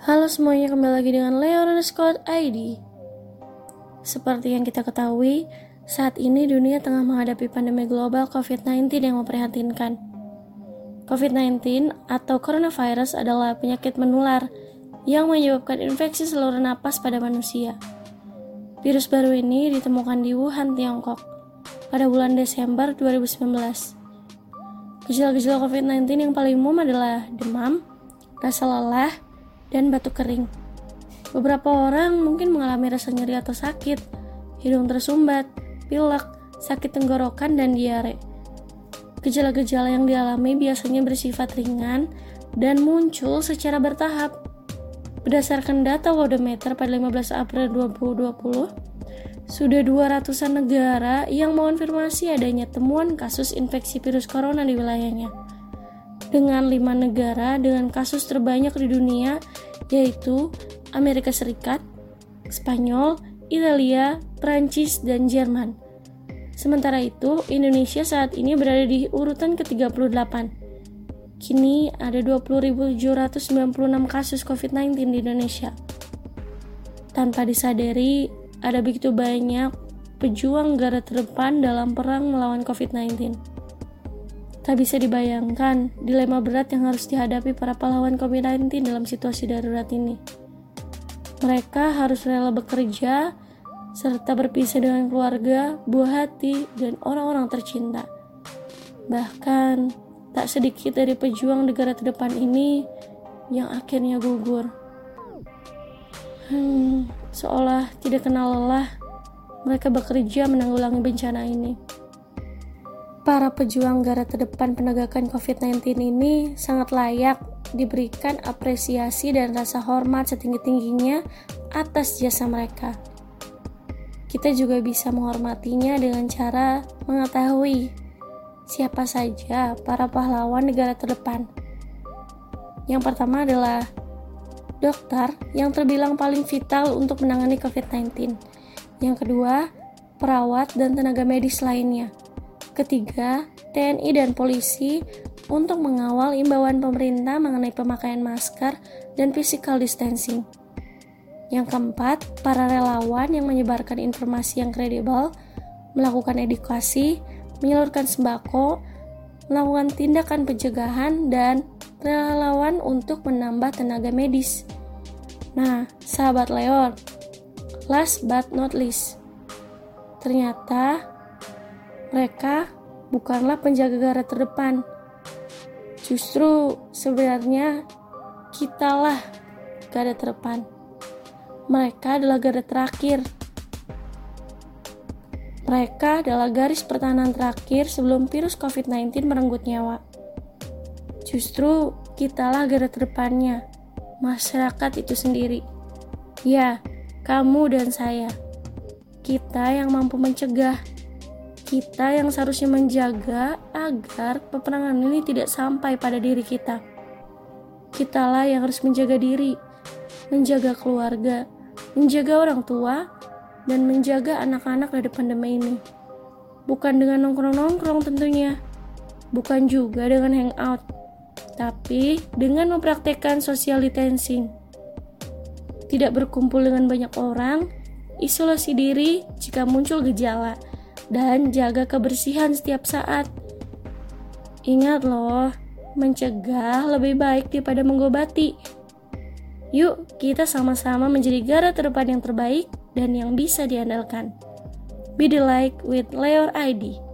Halo semuanya, kembali lagi dengan Leo Scott ID. Seperti yang kita ketahui, saat ini dunia tengah menghadapi pandemi global COVID-19 yang memprihatinkan. COVID-19 atau coronavirus adalah penyakit menular yang menyebabkan infeksi saluran napas pada manusia. Virus baru ini ditemukan di Wuhan, Tiongkok pada bulan Desember 2019. Gejala-gejala COVID-19 yang paling umum adalah demam, rasa lelah, dan batuk kering. Beberapa orang mungkin mengalami rasa nyeri atau sakit, hidung tersumbat, pilek, sakit tenggorokan, dan diare. Gejala-gejala yang dialami biasanya bersifat ringan dan muncul secara bertahap. Berdasarkan data Worldometer pada 15 April 2020, sudah 200-an negara yang mengonfirmasi adanya temuan kasus infeksi virus corona di wilayahnya dengan lima negara dengan kasus terbanyak di dunia yaitu Amerika Serikat, Spanyol, Italia, Prancis, dan Jerman. Sementara itu, Indonesia saat ini berada di urutan ke-38. Kini ada 20.796 kasus COVID-19 di Indonesia. Tanpa disadari, ada begitu banyak pejuang garda terdepan dalam perang melawan COVID-19. Tak bisa dibayangkan dilema berat yang harus dihadapi para pahlawan COVID-19 dalam situasi darurat ini. Mereka harus rela bekerja serta berpisah dengan keluarga, buah hati, dan orang-orang tercinta. Bahkan, tak sedikit dari pejuang negara terdepan ini yang akhirnya gugur. Hmm, seolah tidak kenal lelah, mereka bekerja menanggulangi bencana ini. Para pejuang garda terdepan penegakan COVID-19 ini sangat layak diberikan apresiasi dan rasa hormat setinggi-tingginya atas jasa mereka. Kita juga bisa menghormatinya dengan cara mengetahui siapa saja para pahlawan negara terdepan. Yang pertama adalah dokter yang terbilang paling vital untuk menangani COVID-19. Yang kedua, perawat dan tenaga medis lainnya Ketiga, TNI dan polisi untuk mengawal imbauan pemerintah mengenai pemakaian masker dan physical distancing. Yang keempat, para relawan yang menyebarkan informasi yang kredibel, melakukan edukasi, menyalurkan sembako, melakukan tindakan pencegahan, dan relawan untuk menambah tenaga medis. Nah, sahabat Leon, last but not least, ternyata mereka bukanlah penjaga garda terdepan. Justru sebenarnya kitalah garda terdepan. Mereka adalah garda terakhir. Mereka adalah garis pertahanan terakhir sebelum virus COVID-19 merenggut nyawa. Justru kitalah garda terdepannya, masyarakat itu sendiri. Ya, kamu dan saya. Kita yang mampu mencegah kita yang seharusnya menjaga agar peperangan ini tidak sampai pada diri kita. Kitalah yang harus menjaga diri, menjaga keluarga, menjaga orang tua, dan menjaga anak-anak dari pandemi ini. Bukan dengan nongkrong-nongkrong tentunya, bukan juga dengan hangout, tapi dengan mempraktekkan social distancing. Tidak berkumpul dengan banyak orang, isolasi diri jika muncul gejala dan jaga kebersihan setiap saat. Ingat loh, mencegah lebih baik daripada mengobati. Yuk, kita sama-sama menjadi garda terdepan yang terbaik dan yang bisa diandalkan. Be the like with Leo ID.